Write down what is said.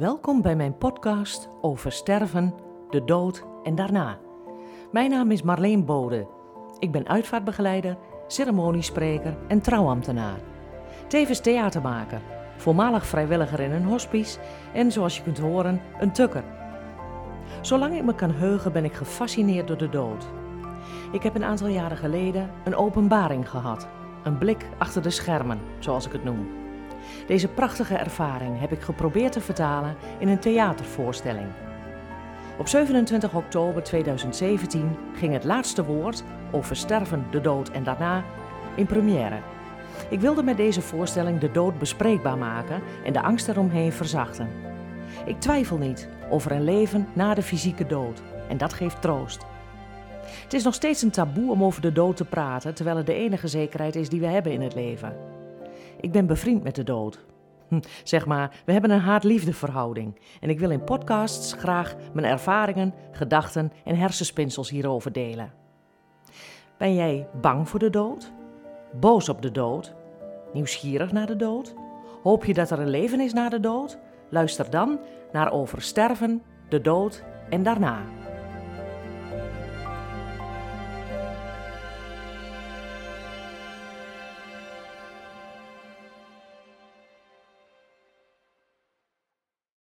Welkom bij mijn podcast over sterven, de dood en daarna. Mijn naam is Marleen Bode. Ik ben uitvaartbegeleider, ceremoniespreker en trouwambtenaar. Tevens theatermaker, voormalig vrijwilliger in een hospice en zoals je kunt horen, een tukker. Zolang ik me kan heugen ben ik gefascineerd door de dood. Ik heb een aantal jaren geleden een openbaring gehad. Een blik achter de schermen, zoals ik het noem. Deze prachtige ervaring heb ik geprobeerd te vertalen in een theatervoorstelling. Op 27 oktober 2017 ging het laatste woord over sterven, de dood en daarna in première. Ik wilde met deze voorstelling de dood bespreekbaar maken en de angst eromheen verzachten. Ik twijfel niet over een leven na de fysieke dood en dat geeft troost. Het is nog steeds een taboe om over de dood te praten, terwijl het de enige zekerheid is die we hebben in het leven. Ik ben bevriend met de dood. Hm, zeg maar, we hebben een haat-liefde verhouding. En ik wil in podcasts graag mijn ervaringen, gedachten en hersenspinsels hierover delen. Ben jij bang voor de dood? Boos op de dood? Nieuwsgierig naar de dood? Hoop je dat er een leven is na de dood? Luister dan naar Over sterven, de dood en daarna.